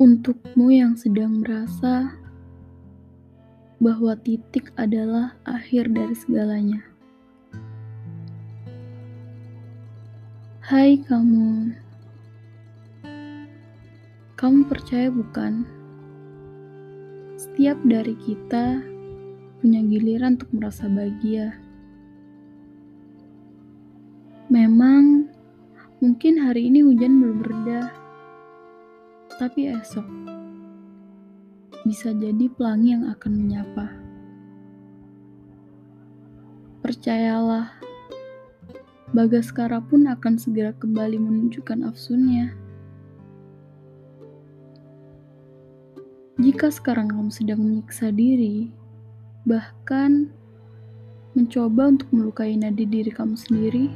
Untukmu yang sedang merasa bahwa titik adalah akhir dari segalanya. Hai kamu, kamu percaya bukan? Setiap dari kita punya giliran untuk merasa bahagia. Memang mungkin hari ini hujan belum reda tapi esok bisa jadi pelangi yang akan menyapa. Percayalah, Bagaskara pun akan segera kembali menunjukkan afsunnya. Jika sekarang kamu sedang menyiksa diri, bahkan mencoba untuk melukai nadi diri kamu sendiri,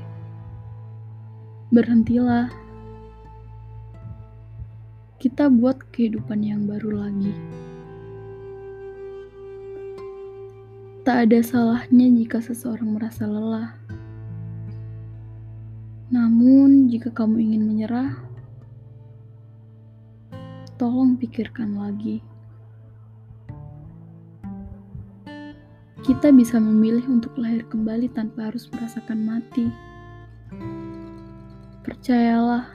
berhentilah kita buat kehidupan yang baru lagi. Tak ada salahnya jika seseorang merasa lelah. Namun, jika kamu ingin menyerah, tolong pikirkan lagi. Kita bisa memilih untuk lahir kembali tanpa harus merasakan mati. Percayalah,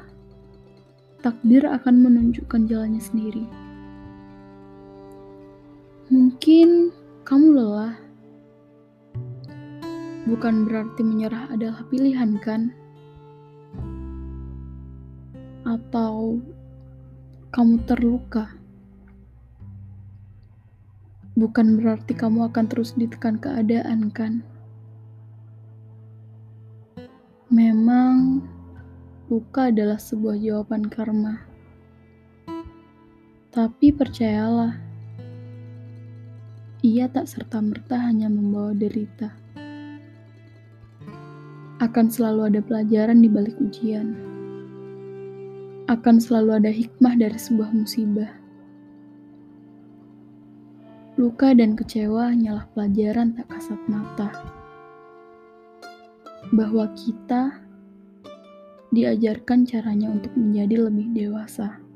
takdir akan menunjukkan jalannya sendiri. Mungkin kamu lelah. Bukan berarti menyerah adalah pilihan, kan? Atau kamu terluka. Bukan berarti kamu akan terus ditekan keadaan, kan? Luka adalah sebuah jawaban karma. Tapi percayalah, ia tak serta-merta hanya membawa derita. Akan selalu ada pelajaran di balik ujian. Akan selalu ada hikmah dari sebuah musibah. Luka dan kecewa hanyalah pelajaran tak kasat mata. Bahwa kita diajarkan caranya untuk menjadi lebih dewasa.